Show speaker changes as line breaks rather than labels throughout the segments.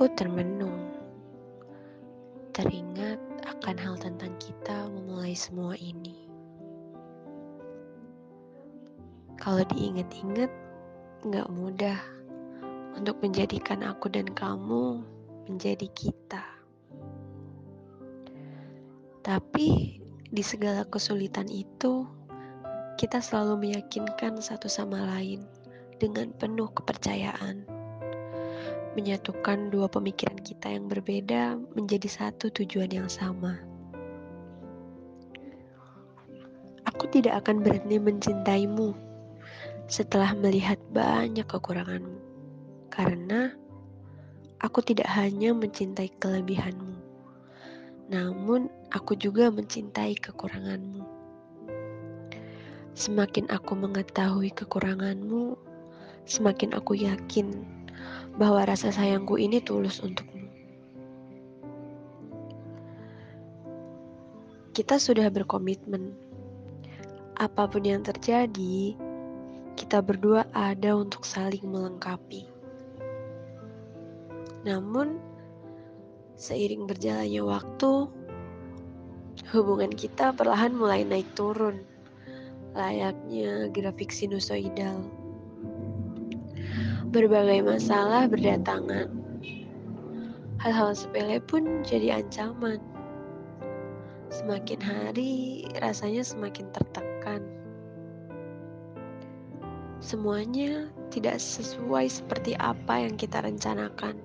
Aku termenung, teringat akan hal tentang kita memulai semua ini. Kalau diingat-ingat, gak mudah untuk menjadikan aku dan kamu menjadi kita. Tapi di segala kesulitan itu, kita selalu meyakinkan satu sama lain dengan penuh kepercayaan menyatukan dua pemikiran kita yang berbeda menjadi satu tujuan yang sama. Aku tidak akan berhenti mencintaimu setelah melihat banyak kekuranganmu, karena aku tidak hanya mencintai kelebihanmu, namun aku juga mencintai kekuranganmu. Semakin aku mengetahui kekuranganmu, semakin aku yakin bahwa rasa sayangku ini tulus untukmu. Kita sudah berkomitmen. Apa pun yang terjadi, kita berdua ada untuk saling melengkapi. Namun, seiring berjalannya waktu, hubungan kita perlahan mulai naik turun, layaknya grafik sinusoidal berbagai masalah berdatangan. Hal-hal sepele pun jadi ancaman. Semakin hari rasanya semakin tertekan. Semuanya tidak sesuai seperti apa yang kita rencanakan.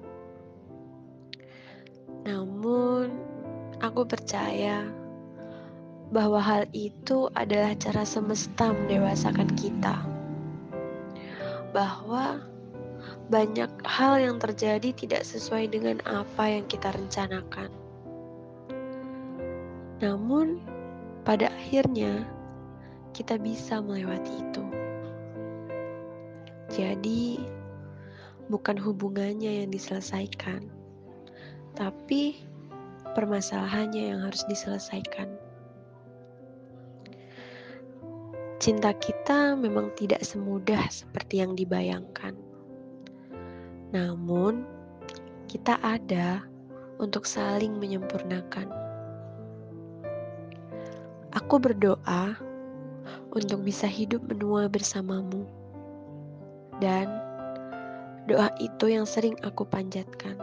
Namun, aku percaya bahwa hal itu adalah cara semesta mendewasakan kita. Bahwa banyak hal yang terjadi tidak sesuai dengan apa yang kita rencanakan. Namun, pada akhirnya kita bisa melewati itu. Jadi, bukan hubungannya yang diselesaikan, tapi permasalahannya yang harus diselesaikan. Cinta kita memang tidak semudah seperti yang dibayangkan namun, kita ada untuk saling menyempurnakan. Aku berdoa untuk bisa hidup menua bersamamu, dan doa itu yang sering aku panjatkan.